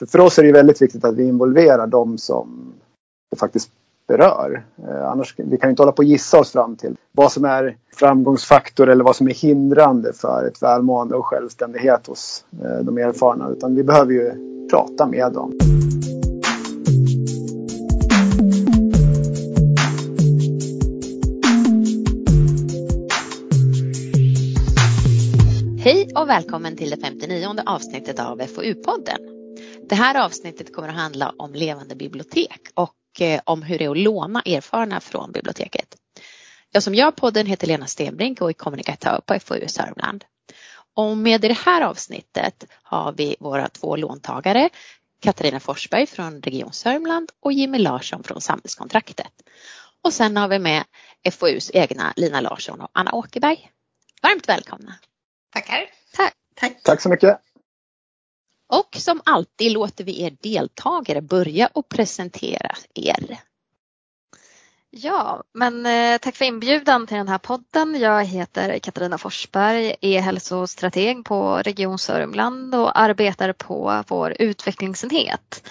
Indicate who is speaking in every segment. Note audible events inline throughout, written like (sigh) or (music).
Speaker 1: För, för oss är det väldigt viktigt att vi involverar de som det faktiskt berör. Eh, annars vi kan inte hålla på och gissa oss fram till vad som är framgångsfaktor eller vad som är hindrande för ett välmående och självständighet hos eh, de erfarna. Utan vi behöver ju prata med dem.
Speaker 2: Hej och välkommen till det 59 avsnittet av FoU-podden. Det här avsnittet kommer att handla om levande bibliotek och eh, om hur det är att låna erfarna från biblioteket. Jag som gör podden heter Lena Stenbrink och är kommunikatör på FoU Sörmland. Och med i det här avsnittet har vi våra två låntagare Katarina Forsberg från Region Sörmland och Jimmy Larsson från Samhällskontraktet. Och sen har vi med FoUs egna Lina Larsson och Anna Åkerberg. Varmt välkomna!
Speaker 3: Tackar.
Speaker 2: Tack.
Speaker 1: Tack. Tack så mycket.
Speaker 2: Och som alltid låter vi er deltagare börja och presentera er.
Speaker 3: Ja, men eh, tack för inbjudan till den här podden. Jag heter Katarina Forsberg, är hälsostrateg på Region Sörmland och arbetar på vår utvecklingsenhet.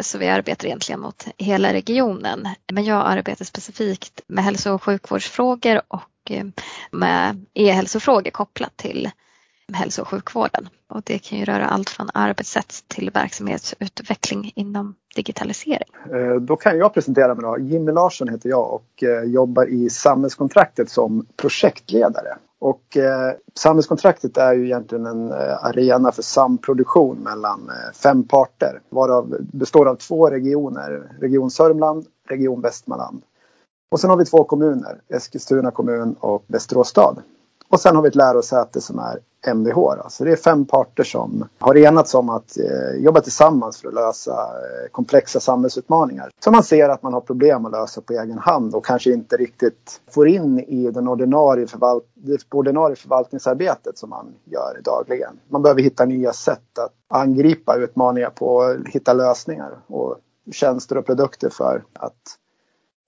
Speaker 3: Så vi arbetar egentligen mot hela regionen. Men jag arbetar specifikt med hälso och sjukvårdsfrågor och eh, med e-hälsofrågor kopplat till hälso och sjukvården. Och det kan ju röra allt från arbetssätt till verksamhetsutveckling inom digitalisering.
Speaker 1: Eh, då kan jag presentera mig då. Jimmy Larsson heter jag och eh, jobbar i Samhällskontraktet som projektledare. Och eh, Samhällskontraktet är ju egentligen en eh, arena för samproduktion mellan fem parter varav består av två regioner. Region Sörmland, Region Västmanland. Och sen har vi två kommuner, Eskilstuna kommun och Västerås stad. Och sen har vi ett lärosäte som är MDH. Då. Så det är fem parter som har enats om att eh, jobba tillsammans för att lösa eh, komplexa samhällsutmaningar. Som man ser att man har problem att lösa på egen hand och kanske inte riktigt får in i den ordinarie, förvalt det ordinarie förvaltningsarbetet som man gör dagligen. Man behöver hitta nya sätt att angripa utmaningar på och hitta lösningar och tjänster och produkter för att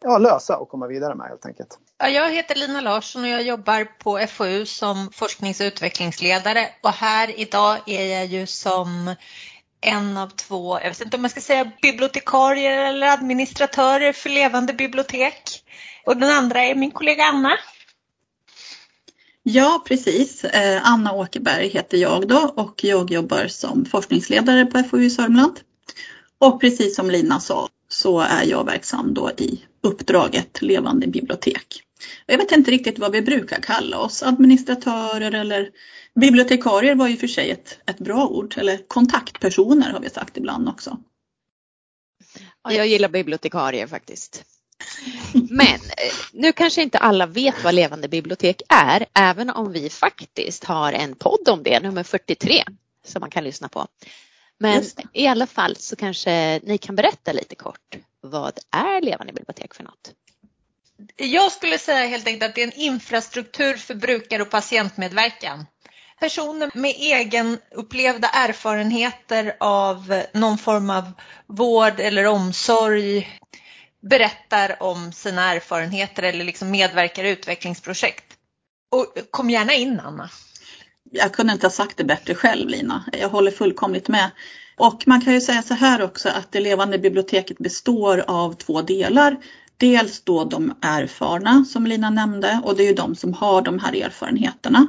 Speaker 1: ja, lösa och komma vidare med helt enkelt.
Speaker 4: Ja, jag heter Lina Larsson och jag jobbar på FoU som forsknings och utvecklingsledare och här idag är jag ju som en av två, jag vet inte om jag ska säga bibliotekarier eller administratörer för Levande bibliotek. Och den andra är min kollega Anna.
Speaker 5: Ja, precis. Eh, Anna Åkerberg heter jag då och jag jobbar som forskningsledare på FoU Sörmland. Och precis som Lina sa så är jag verksam då i uppdraget Levande bibliotek. Jag vet inte riktigt vad vi brukar kalla oss, administratörer eller bibliotekarier var ju för sig ett, ett bra ord, eller kontaktpersoner har vi sagt ibland också.
Speaker 2: Ja, jag gillar bibliotekarier faktiskt. Men eh, nu kanske inte alla vet vad Levande bibliotek är, även om vi faktiskt har en podd om det, nummer 43, som man kan lyssna på. Men i alla fall så kanske ni kan berätta lite kort. Vad är Levande bibliotek för något?
Speaker 4: Jag skulle säga helt enkelt att det är en infrastruktur för brukar och patientmedverkan. Personer med egen upplevda erfarenheter av någon form av vård eller omsorg berättar om sina erfarenheter eller liksom medverkar i utvecklingsprojekt. Och kom gärna in Anna.
Speaker 5: Jag kunde inte ha sagt det bättre själv Lina. Jag håller fullkomligt med. Och man kan ju säga så här också att det levande biblioteket består av två delar. Dels då de erfarna som Lina nämnde och det är ju de som har de här erfarenheterna.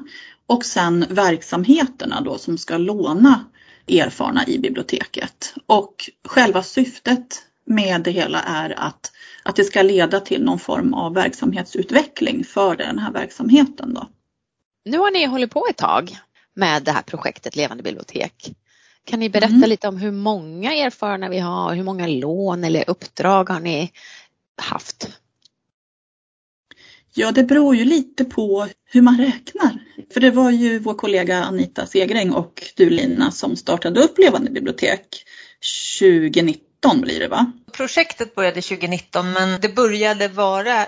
Speaker 5: Och sen verksamheterna då som ska låna erfarna i biblioteket. Och själva syftet med det hela är att, att det ska leda till någon form av verksamhetsutveckling för den här verksamheten. Då.
Speaker 2: Nu har ni hållit på ett tag med det här projektet Levande bibliotek. Kan ni berätta mm. lite om hur många erfarna vi har, hur många lån eller uppdrag har ni haft?
Speaker 5: Ja, det beror ju lite på hur man räknar. För det var ju vår kollega Anita Segring och du Lina som startade upp Levande bibliotek 2019 blir det va?
Speaker 4: Projektet började 2019 men det började vara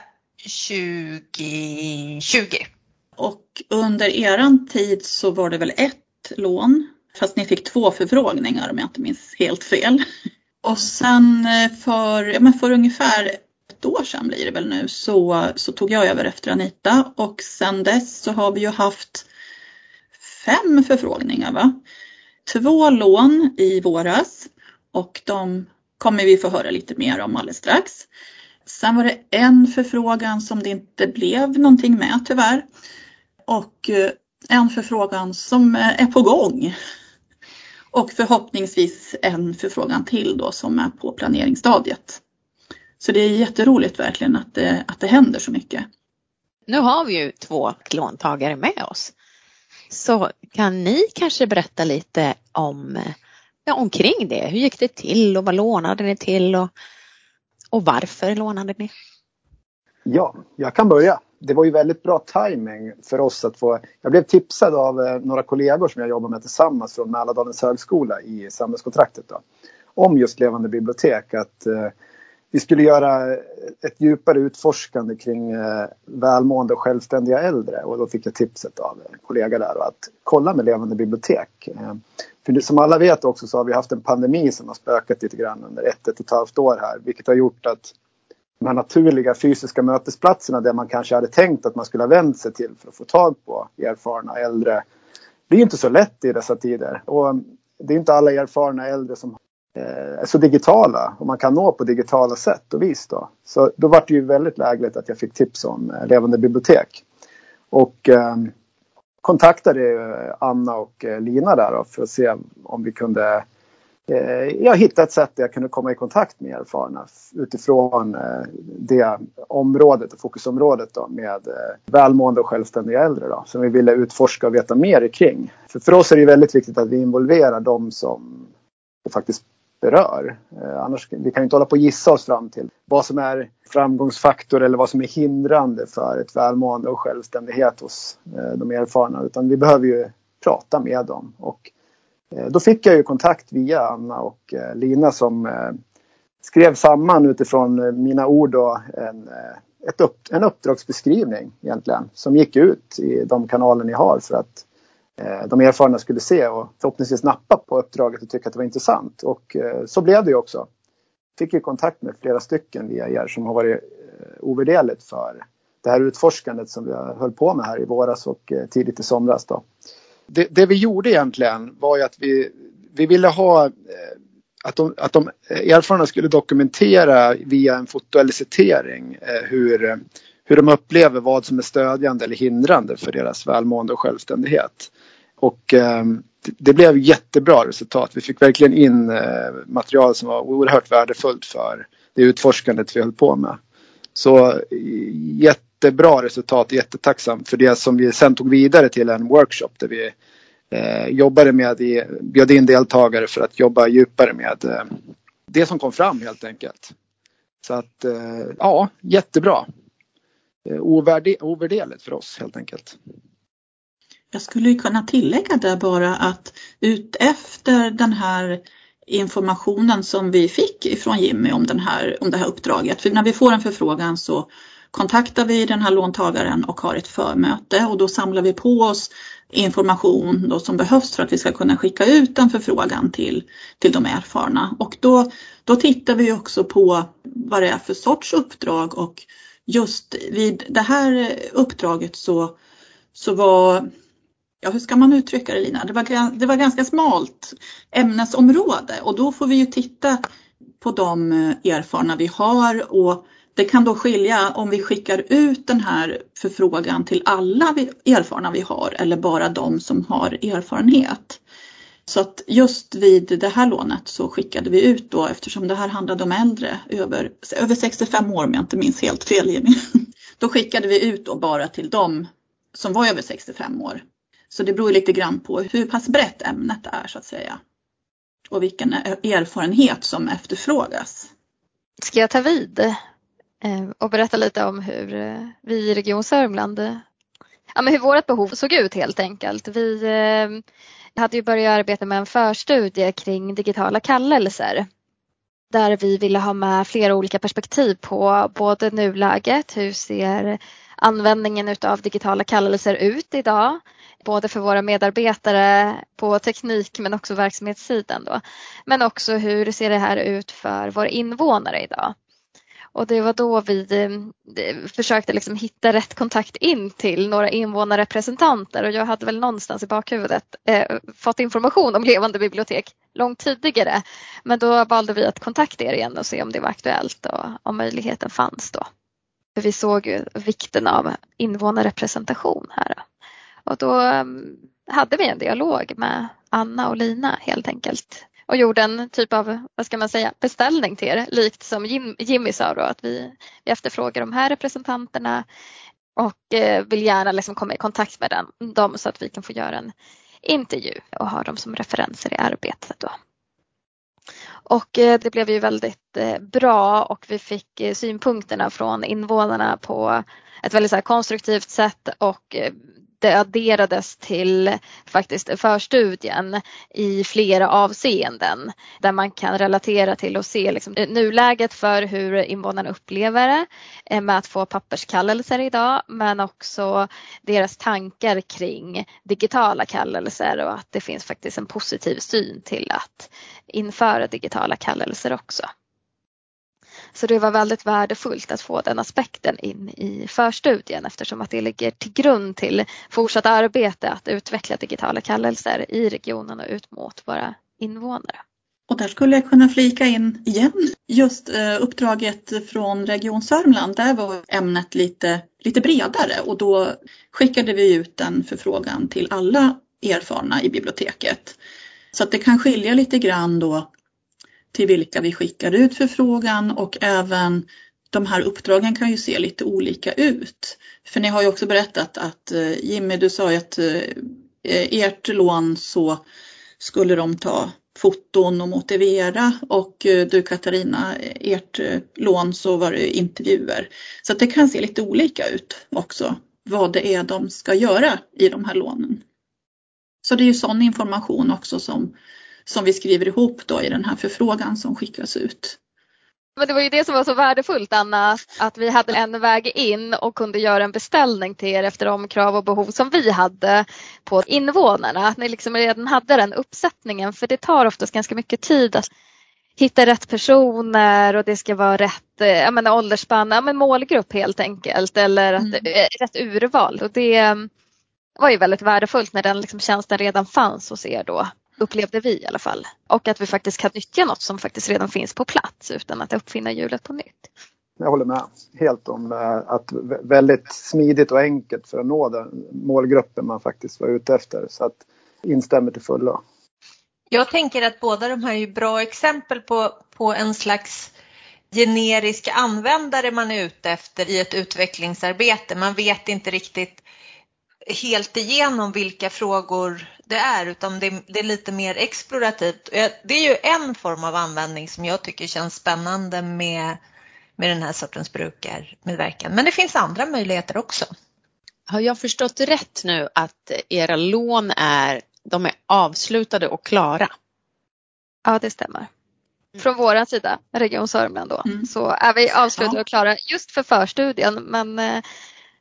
Speaker 4: 2020.
Speaker 5: Och under eran tid så var det väl ett lån fast ni fick två förfrågningar om jag inte minns helt fel. Och sen eh, för, ja, men för ungefär ett år sedan blir det väl nu så, så tog jag över efter Anita och sen dess så har vi ju haft fem förfrågningar. Va? Två lån i våras och de kommer vi få höra lite mer om alldeles strax. Sen var det en förfrågan som det inte blev någonting med tyvärr. Och eh, en förfrågan som eh, är på gång. Och förhoppningsvis en förfrågan till då som är på planeringsstadiet. Så det är jätteroligt verkligen att det, att det händer så mycket.
Speaker 2: Nu har vi ju två låntagare med oss. Så kan ni kanske berätta lite om ja, omkring det? Hur gick det till och vad lånade ni till och, och varför lånade ni?
Speaker 1: Ja, jag kan börja. Det var ju väldigt bra timing för oss att få... Jag blev tipsad av eh, några kollegor som jag jobbar med tillsammans från Mälardalens högskola i samhällskontraktet då, om just levande bibliotek. Att eh, vi skulle göra ett djupare utforskande kring eh, välmående och självständiga äldre och då fick jag tipset av en kollega där att kolla med levande bibliotek. Eh, för som alla vet också så har vi haft en pandemi som har spökat lite grann under ett, ett och ett halvt år här vilket har gjort att de här naturliga fysiska mötesplatserna där man kanske hade tänkt att man skulle ha vänt sig till för att få tag på erfarna äldre. Det är inte så lätt i dessa tider och um, det är inte alla erfarna äldre som eh, är så digitala och man kan nå på digitala sätt och vis. Då. Så då var det ju väldigt lägligt att jag fick tips om eh, Levande bibliotek. Och ehm, eh, kontaktade Anna och eh, Lina där för att se om vi kunde Eh, jag hittade ett sätt där jag kunde komma i kontakt med erfarna utifrån eh, det området och fokusområdet då, med eh, välmående och självständiga äldre då, som vi ville utforska och veta mer kring. För, för oss är det väldigt viktigt att vi involverar de som faktiskt berör. Eh, annars vi kan inte hålla på och gissa oss fram till vad som är framgångsfaktor eller vad som är hindrande för ett välmående och självständighet hos eh, de erfarna. Utan vi behöver ju prata med dem. Och Eh, då fick jag ju kontakt via Anna och eh, Lina som eh, skrev samman utifrån mina ord och en, ett upp, en uppdragsbeskrivning egentligen som gick ut i de kanaler ni har för att de erfarna skulle se och förhoppningsvis nappa på uppdraget och tycka att det var intressant. Och så blev det ju också. Fick ju kontakt med flera stycken via er som har varit ovärderligt för det här utforskandet som vi höll på med här i våras och tidigt i somras. Då. Det, det vi gjorde egentligen var ju att vi, vi ville ha eh, att de, att de erfarna skulle dokumentera via en fotoelicitering eh, hur, hur de upplever vad som är stödjande eller hindrande för deras välmående och självständighet. Och ehm, det blev jättebra resultat. Vi fick verkligen in eh, material som var oerhört värdefullt för det utforskandet vi höll på med. Så jättebra resultat, jättetacksam för det som vi sen tog vidare till en workshop där vi eh, jobbade med, i, bjöd in deltagare för att jobba djupare med eh, det som kom fram helt enkelt. Så att eh, ja, jättebra. Eh, ovärderligt för oss helt enkelt.
Speaker 5: Jag skulle kunna tillägga där bara att utefter den här informationen som vi fick ifrån Jimmy om, den här, om det här uppdraget. För när vi får en förfrågan så kontaktar vi den här låntagaren och har ett förmöte och då samlar vi på oss information då som behövs för att vi ska kunna skicka ut en förfrågan till, till de erfarna. Och då, då tittar vi också på vad det är för sorts uppdrag och just vid det här uppdraget så, så var ja hur ska man uttrycka det Lina? Det var, det var ganska smalt ämnesområde och då får vi ju titta på de erfarna vi har och det kan då skilja om vi skickar ut den här förfrågan till alla erfarna vi har eller bara de som har erfarenhet. Så att just vid det här lånet så skickade vi ut då eftersom det här handlade om äldre över, över 65 år om jag inte minns helt fel Jimmy. (laughs) Då skickade vi ut då bara till dem som var över 65 år. Så det beror lite grann på hur pass brett ämnet är så att säga. Och vilken e-, erfarenhet som efterfrågas.
Speaker 3: Ska jag ta vid Eh, och berätta lite om hur eh, vi i Region Sörmland, eh, ja, men hur vårt behov såg ut helt enkelt. Vi hade ju börjat arbeta med en förstudie kring digitala kallelser där vi ville ha med flera olika perspektiv på både nuläget, hur ser användningen utav digitala kallelser ut idag? Både för våra medarbetare på teknik men också verksamhetssidan. Då. Men också hur ser det här ut för våra invånare idag? Och det var då vi eh, försökte liksom hitta rätt kontakt in till några invånarrepresentanter och jag hade väl någonstans i bakhuvudet eh, fått information om levande bibliotek långt tidigare. Men då valde vi att kontakta er igen och se om det var aktuellt och om möjligheten fanns då. För vi såg ju vikten av invånarrepresentation här. Och då mm, hade vi en dialog med Anna och Lina helt enkelt och gjorde en typ av, vad ska man säga, beställning till er, likt som Jim, Jimmy sa då att vi, vi efterfrågar de här representanterna och eh, vill gärna liksom komma i kontakt med den, dem så att vi kan få göra en intervju och ha dem som referenser i arbetet. Då. Och eh, det blev ju väldigt eh, bra och vi fick eh, synpunkterna från invånarna på ett väldigt så konstruktivt sätt och det adderades till faktiskt förstudien i flera avseenden där man kan relatera till och se liksom nuläget för hur invånarna upplever det eh, med att få papperskallelser idag men också deras tankar kring digitala kallelser och att det finns faktiskt en positiv syn till att införa digitala kallelser också. Så det var väldigt värdefullt att få den aspekten in i förstudien eftersom att det ligger till grund till fortsatt arbete att utveckla digitala kallelser i regionen och ut mot våra invånare.
Speaker 5: Och där skulle jag kunna flika in igen just eh, uppdraget från Region Sörmland. Där var ämnet lite, lite bredare och då skickade vi ut en förfrågan till alla erfarna i biblioteket. Så att det kan skilja lite grann då till vilka vi skickar ut förfrågan och även de här uppdragen kan ju se lite olika ut. För ni har ju också berättat att eh, Jimmy, du sa ju att eh, eh, ert lån så skulle de ta foton och motivera och du Katarina, ert lån så var det intervjuer. Så det kan se lite olika ut också vad det är de ska göra i de här lånen. Så det är ju sån information också som som vi skriver ihop då i den här förfrågan som skickas ut.
Speaker 3: Men det var ju det som var så värdefullt Anna, att vi hade en väg in och kunde göra en beställning till er efter de krav och behov som vi hade på invånarna. Att ni liksom redan hade den uppsättningen för det tar oftast ganska mycket tid att hitta rätt personer och det ska vara rätt jag menar, åldersspann, ja, men målgrupp helt enkelt eller att, mm. Eh, rätt urval. Och det var ju väldigt värdefullt när den liksom tjänsten redan fanns hos er då upplevde vi i alla fall. Och att vi faktiskt kan nyttja något som faktiskt redan finns på plats utan att uppfinna hjulet på nytt.
Speaker 1: Jag håller med helt om eh, att väldigt smidigt och enkelt för att nå den målgruppen man faktiskt var ute efter. Så att instämmer till fullo.
Speaker 4: Jag tänker att båda de här är bra exempel på, på en slags generisk användare man är ute efter i ett utvecklingsarbete. Man vet inte riktigt helt igenom vilka frågor det är utan det, det, är lite mer explorativt. Det är ju en form av användning som jag tycker känns spännande med, med den här sortens brukarmedverkan. Men det finns andra möjligheter också.
Speaker 2: Har jag förstått rätt nu att era lån är, de är avslutade och klara?
Speaker 3: Ja, det stämmer. Från vår sida, Region Sörmland då, mm. så är vi avslutade och klara just för förstudien men eh,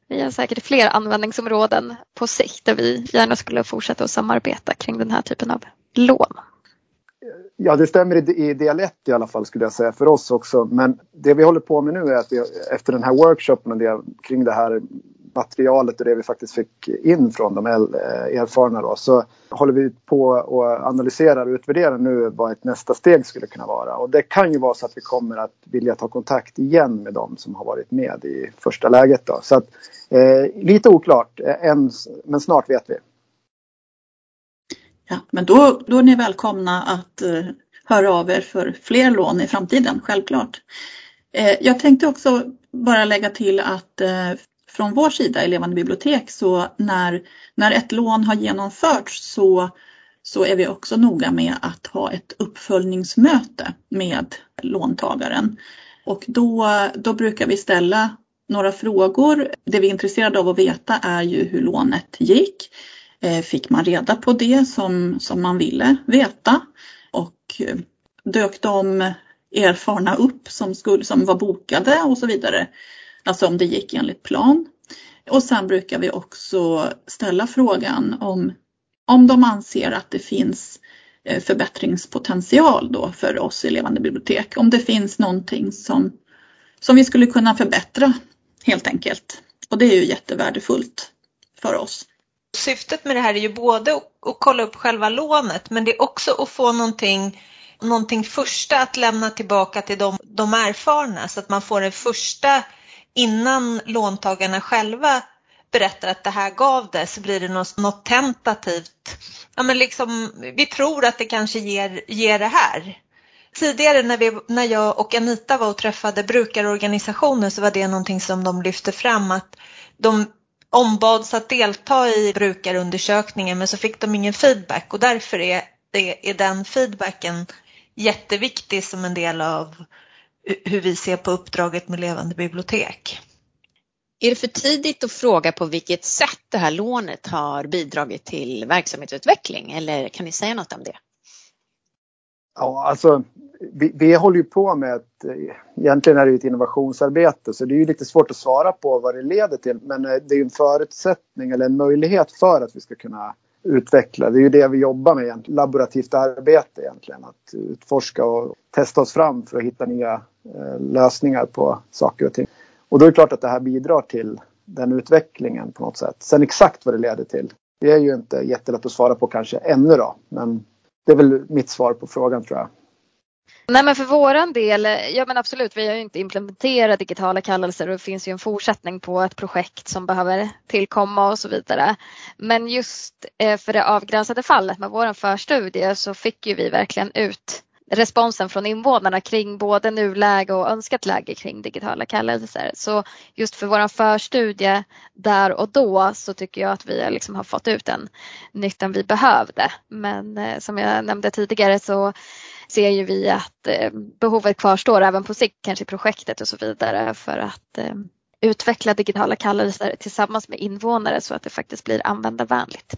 Speaker 3: vi har säkert fler användningsområden på sikt där vi gärna skulle fortsätta att samarbeta kring den här typen av lån.
Speaker 1: Ja, det stämmer i del 1 i alla fall skulle jag säga för oss också. Men det vi håller på med nu är att vi efter den här workshopen och det, kring det här materialet och det vi faktiskt fick in från de eh, erfarna då, så håller vi på och analyserar och utvärderar nu vad ett nästa steg skulle kunna vara. Och det kan ju vara så att vi kommer att vilja ta kontakt igen med de som har varit med i första läget. Då. Så att, eh, lite oklart, eh, än, men snart vet vi.
Speaker 5: Ja, men då, då är ni välkomna att eh, höra av er för fler lån i framtiden, självklart. Eh, jag tänkte också bara lägga till att eh, från vår sida i Levande bibliotek så när, när ett lån har genomförts så, så är vi också noga med att ha ett uppföljningsmöte med låntagaren. Och då, då brukar vi ställa några frågor. Det vi är intresserade av att veta är ju hur lånet gick. Eh, fick man reda på det som, som man ville veta? Och eh, dök de erfarna upp som, skulle, som var bokade och så vidare. Alltså om det gick enligt plan. Och sen brukar vi också ställa frågan om, om de anser att det finns eh, förbättringspotential då för oss i Levande bibliotek. Om det finns någonting som, som vi skulle kunna förbättra helt enkelt. Och det är ju jättevärdefullt för oss.
Speaker 4: Syftet med det här är ju både att, att kolla upp själva lånet men det är också att få någonting, någonting första att lämna tillbaka till de, de erfarna så att man får en första innan låntagarna själva berättar att det här gav det så blir det något, något tentativt. Ja, men liksom, vi tror att det kanske ger, ger det här. Tidigare när, vi, när jag och Anita var och träffade brukarorganisationer så var det någonting som de lyfte fram att de ombads att delta i brukarundersökningen men så fick de ingen feedback och därför är, är, är den feedbacken jätteviktig som en del av hur vi ser på uppdraget med levande bibliotek.
Speaker 2: Är det för tidigt att fråga på vilket sätt det här lånet har bidragit till verksamhetsutveckling eller kan ni säga något om det?
Speaker 1: Ja, alltså vi, vi håller ju på med ett, egentligen är det ett innovationsarbete så det är ju lite svårt att svara på vad det leder till men eh, det är ju en förutsättning eller en möjlighet för att vi ska kunna utveckla. Det är ju det vi jobbar med, egentligen. laborativt arbete egentligen. Att utforska och testa oss fram för att hitta nya eh, lösningar på saker och ting. Och då är det klart att det här bidrar till den utvecklingen på något sätt. Sen exakt vad det leder till, det är ju inte jättelätt att svara på kanske ännu då. Men det är väl mitt svar på frågan tror jag.
Speaker 3: Nej men för våran del, ja men absolut, vi har ju inte implementerat digitala kallelser och det finns ju en fortsättning på ett projekt som behöver tillkomma och så vidare. Men just eh, för det avgränsade fallet med våran förstudie så fick ju vi verkligen ut responsen från invånarna kring både nuläge och önskat läge kring digitala kallelser. Så just för vår förstudie där och då så tycker jag att vi liksom har fått ut den nyttan vi behövde. Men eh, som jag nämnde tidigare så ser ju vi att eh, behovet kvarstår även på sikt, kanske i projektet och så vidare för att eh, utveckla digitala kallelser tillsammans med invånare så att det faktiskt blir användarvänligt.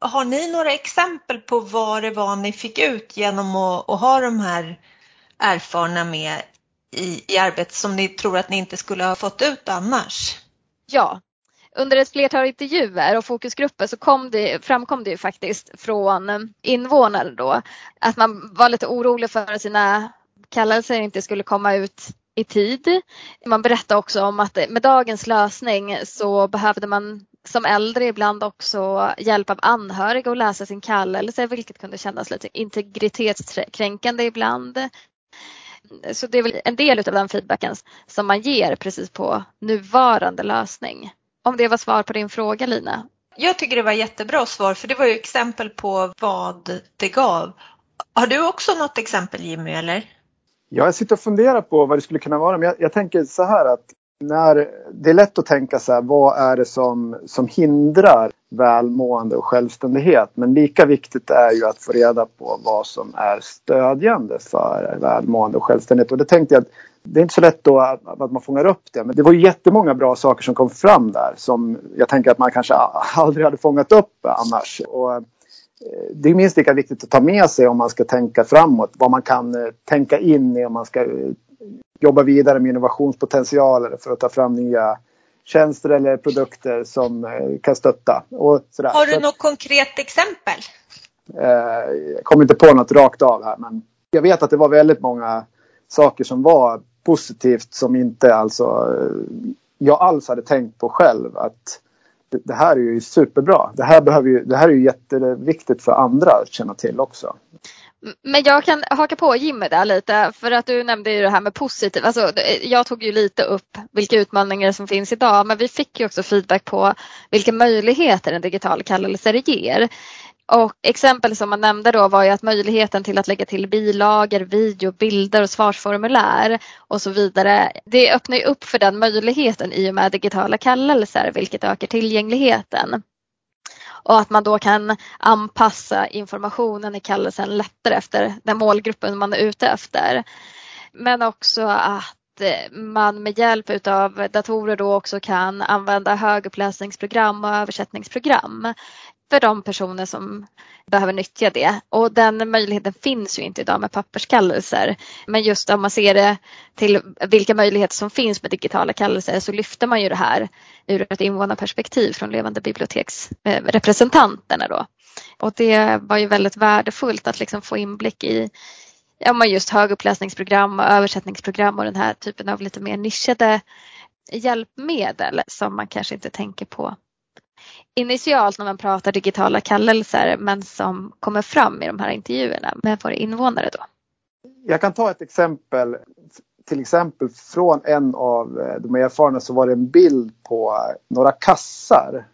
Speaker 4: Har ni några exempel på vad det var ni fick ut genom att, att ha de här erfarna med i, i arbetet som ni tror att ni inte skulle ha fått ut annars?
Speaker 3: Ja, under ett flertal intervjuer och fokusgrupper så kom det, framkom det ju faktiskt från invånare då att man var lite orolig för att sina kallelser inte skulle komma ut i tid. Man berättade också om att med dagens lösning så behövde man som äldre ibland också hjälp av anhöriga att läsa sin kallelse vilket kunde kännas lite integritetskränkande ibland. Så det är väl en del av den feedbacken som man ger precis på nuvarande lösning. Om det var svar på din fråga Lina?
Speaker 4: Jag tycker det var jättebra svar för det var ju exempel på vad det gav. Har du också något exempel Jimmy eller?
Speaker 1: Ja, jag sitter och funderar på vad det skulle kunna vara men jag, jag tänker så här att när, det är lätt att tänka så här, vad är det som, som hindrar välmående och självständighet? Men lika viktigt är ju att få reda på vad som är stödjande för välmående och självständighet. Och det tänkte jag att det är inte så lätt då att, att man fångar upp det. Men det var jättemånga bra saker som kom fram där som jag tänker att man kanske aldrig hade fångat upp annars. Och eh, det är minst lika viktigt att ta med sig om man ska tänka framåt. Vad man kan eh, tänka in i om man ska eh, jobba vidare med innovationspotentialer för att ta fram nya tjänster eller produkter som kan stötta. Och sådär.
Speaker 4: Har du något konkret exempel?
Speaker 1: Jag kommer inte på något rakt av här men jag vet att det var väldigt många saker som var positivt som inte alltså eh, jag alls hade tänkt på själv. Att det här är ju superbra. Det här, behöver ju, det här är ju jätteviktigt för andra att känna till också.
Speaker 3: Men jag kan haka på Jimmy där lite för att du nämnde ju det här med positivt. Alltså, jag tog ju lite upp vilka utmaningar som finns idag men vi fick ju också feedback på vilka möjligheter en digital kallelse ger. Och exempel som man nämnde då var ju att möjligheten till att lägga till bilagor, video, bilder och svarsformulär och så vidare. Det öppnar ju upp för den möjligheten i och med digitala kallelser vilket ökar tillgängligheten. Och att man då kan anpassa informationen i kallelsen lättare efter den målgruppen man är ute efter. Men också att eh, man med hjälp av datorer då också kan använda högupplösningsprogram och översättningsprogram för de personer som behöver nyttja det. Och den möjligheten finns ju inte idag med papperskallelser. Men just om man ser det till vilka möjligheter som finns med digitala kallelser så lyfter man ju det här ur ett invånarperspektiv från levande biblioteksrepresentanterna då. Och det var ju väldigt värdefullt att liksom få inblick i ja, men just höguppläsningsprogram och översättningsprogram och den här typen av lite mer nischade hjälpmedel som man kanske inte tänker på initialt när man pratar digitala kallelser men som kommer fram i de här intervjuerna med våra invånare då.
Speaker 1: Jag kan ta ett exempel. Till exempel från en av eh, de erfarna så var det en bild på eh, några kassar.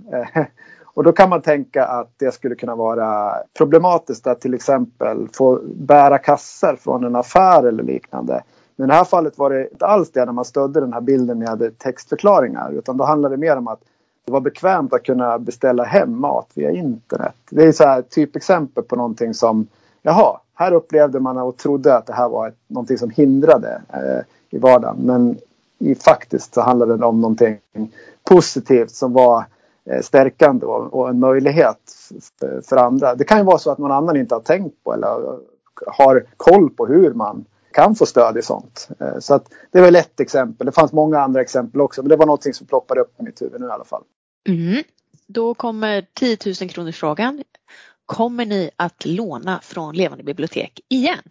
Speaker 1: (laughs) Och då kan man tänka att det skulle kunna vara problematiskt att till exempel få bära kassar från en affär eller liknande. Men i det här fallet var det inte alls det när man stödde den här bilden med textförklaringar utan då handlade det mer om att det var bekvämt att kunna beställa hem mat via internet. Det är så här typexempel på någonting som jaha, här upplevde man och trodde att det här var ett, någonting som hindrade eh, i vardagen. Men i, faktiskt så handlade det om någonting positivt som var eh, stärkande och, och, en möjlighet för, för andra. Det kan ju vara så att någon annan inte har tänkt på eller har koll på hur man kan få stöd i sånt. Eh, så att det är väl ett exempel. Det fanns många andra exempel också men det var någonting som ploppade upp i mitt huvud nu i alla fall.
Speaker 2: Mm. Då kommer 10 000 kronor frågan. Kommer ni att låna från Levande bibliotek igen?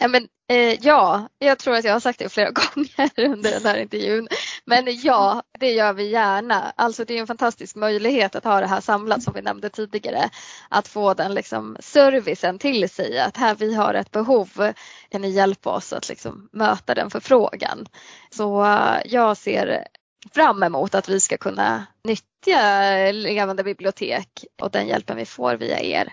Speaker 3: Ja, men, eh, ja, jag tror att jag har sagt det flera (laughs) gånger under den här intervjun. Men ja, det gör vi gärna. Alltså det är en fantastisk möjlighet att ha det här samlat som vi nämnde tidigare. Att få den liksom, servicen till sig. Att här vi har ett behov, kan ni hjälpa oss att liksom, möta den förfrågan? Så eh, jag ser fram emot att vi ska kunna nyttja levande bibliotek och den hjälpen vi får via er,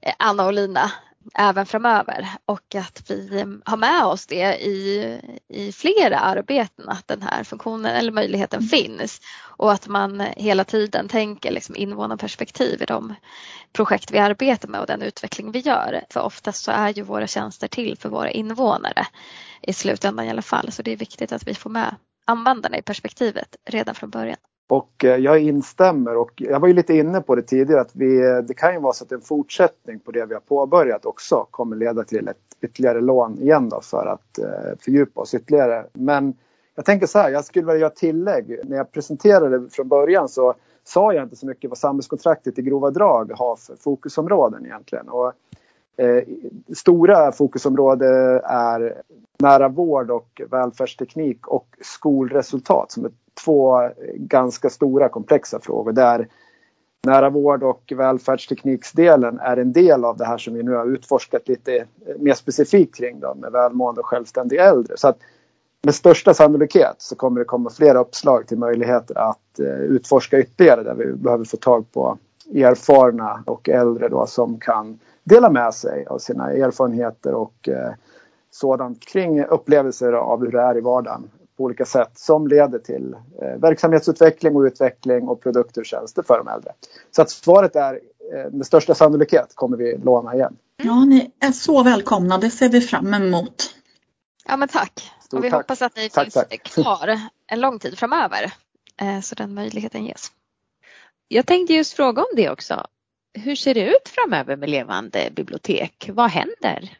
Speaker 3: eh, Anna och Lina, även framöver och att vi har med oss det i, i flera arbeten att den här funktionen eller möjligheten mm. finns och att man hela tiden tänker liksom invånarperspektiv i de projekt vi arbetar med och den utveckling vi gör. För oftast så är ju våra tjänster till för våra invånare i slutändan i alla fall så det är viktigt att vi får med användarna i perspektivet redan från början.
Speaker 1: Och eh, jag instämmer och jag var ju lite inne på det tidigare att vi, eh, det kan ju vara så att en fortsättning på det vi har påbörjat också kommer leda till ett ytterligare lån igen då för att eh, fördjupa oss ytterligare. Men jag tänker så här, jag skulle vilja göra tillägg. När jag presenterade det från början så sa jag inte så mycket vad samhällskontraktet i grova drag har för fokusområden egentligen. Och, Eh, stora fokusområden är nära vård och välfärdsteknik och skolresultat som är två ganska stora komplexa frågor där nära vård och välfärdstekniksdelen är en del av det här som vi nu har utforskat lite mer specifikt kring då, med välmående och självständiga äldre. Så att med största sannolikhet så kommer det komma flera uppslag till möjligheter att eh, utforska ytterligare där vi behöver få tag på erfarna och äldre då som kan dela med sig av sina erfarenheter och eh, sådant kring upplevelser av hur det är i vardagen på olika sätt som leder till eh, verksamhetsutveckling och utveckling och produkter och tjänster för de äldre. Så att svaret är eh, med största sannolikhet kommer vi låna igen.
Speaker 5: Ja, ni är så välkomna. Det ser vi fram emot.
Speaker 3: Ja, men tack. Stort och vi tack. hoppas att ni tack, finns tack. kvar en lång tid framöver så den möjligheten ges.
Speaker 2: Jag tänkte just fråga om det också. Hur ser det ut framöver med levande bibliotek? Vad händer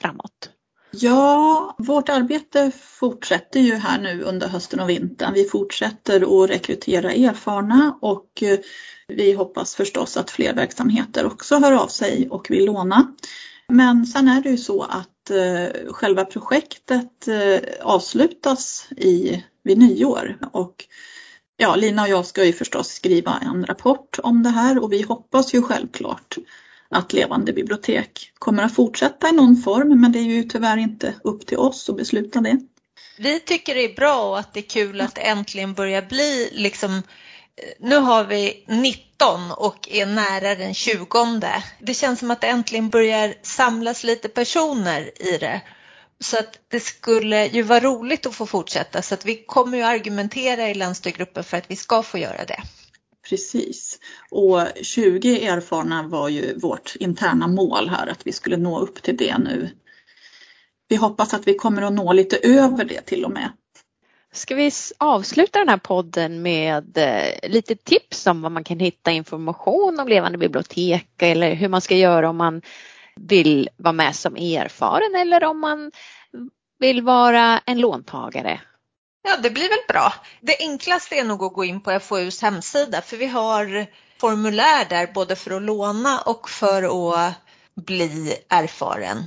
Speaker 2: framåt?
Speaker 5: Ja, vårt arbete fortsätter ju här nu under hösten och vintern. Vi fortsätter att rekrytera erfarna och eh, vi hoppas förstås att fler verksamheter också hör av sig och vill låna. Men sen är det ju så att eh, själva projektet eh, avslutas i, vid nyår och ja, Lina och jag ska ju förstås skriva en rapport om det här och vi hoppas ju självklart att Levande bibliotek kommer att fortsätta i någon form men det är ju tyvärr inte upp till oss att besluta det.
Speaker 4: Vi tycker det är bra och att det är kul att det äntligen börjar bli liksom eh, nu har vi 19 och är nära den 20. Det känns som att det äntligen börjar samlas lite personer i det. Så att det skulle ju vara roligt att få fortsätta så att vi kommer ju argumentera i länsstyrgruppen för att vi ska få göra det.
Speaker 5: Precis. Och 20 erfarna var ju vårt interna mål här, att vi skulle nå upp till det nu. Vi hoppas att vi kommer att nå lite över det till och med.
Speaker 2: Ska vi avsluta den här podden med eh, lite tips om var man kan hitta information om levande bibliotek eller hur man ska göra om man vill vara med som erfaren eller om man vill vara en låntagare
Speaker 4: Ja, det blir väl bra. Det enklaste är nog att gå in på FoUs hemsida för vi har formulär där både för att låna och för att bli erfaren.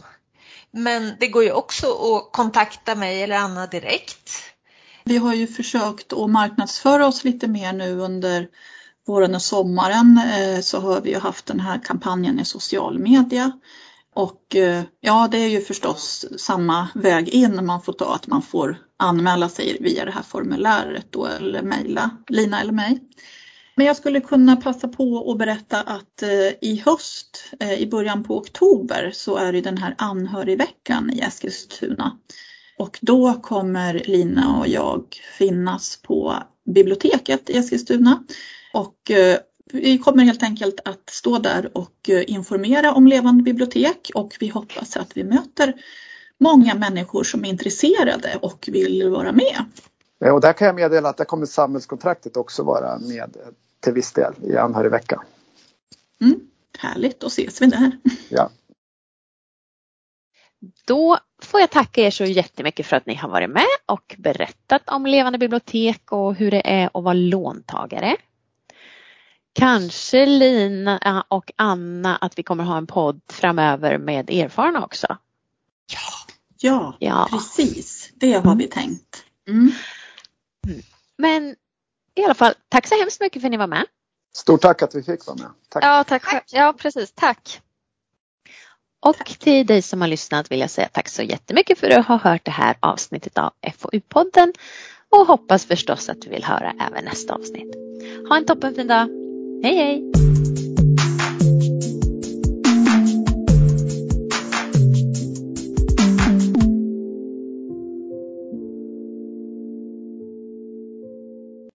Speaker 4: Men det går ju också att kontakta mig eller Anna direkt.
Speaker 5: Vi har ju försökt att marknadsföra oss lite mer nu under våren och sommaren eh, så har vi ju haft den här kampanjen i social media. Och eh, ja, det är ju förstås samma väg in man får ta, att man får anmäla sig via det här formuläret då eller mejla Lina eller mig. Men jag skulle kunna passa på att berätta att eh, i höst, i början på oktober, så är det den här anhörigveckan i Eskilstuna. Och då kommer Lina och jag finnas på biblioteket i Eskilstuna och eh, vi kommer helt enkelt att stå där och eh, informera om levande bibliotek och vi hoppas att vi möter många människor som är intresserade och vill vara med.
Speaker 1: Och där kan jag meddela att där kommer samhällskontraktet också vara med till viss del i anhörigveckan.
Speaker 5: Mm, härligt, då ses vi där. (laughs)
Speaker 1: Ja.
Speaker 2: Då får jag tacka er så jättemycket för att ni har varit med och berättat om levande bibliotek och hur det är att vara låntagare. Kanske Lina och Anna att vi kommer ha en podd framöver med erfarna också.
Speaker 5: Ja, ja, ja. precis. Det har vi tänkt. Mm.
Speaker 2: mm. Men i alla fall, tack så hemskt mycket för att ni var med.
Speaker 1: Stort tack att vi fick vara med.
Speaker 3: Tack. Ja, tack. Ja, precis. Tack.
Speaker 2: Och till dig som har lyssnat vill jag säga tack så jättemycket för att ha hört det här avsnittet av FoU-podden och hoppas förstås att du vill höra även nästa avsnitt. Ha en toppenfin dag! Hej hej!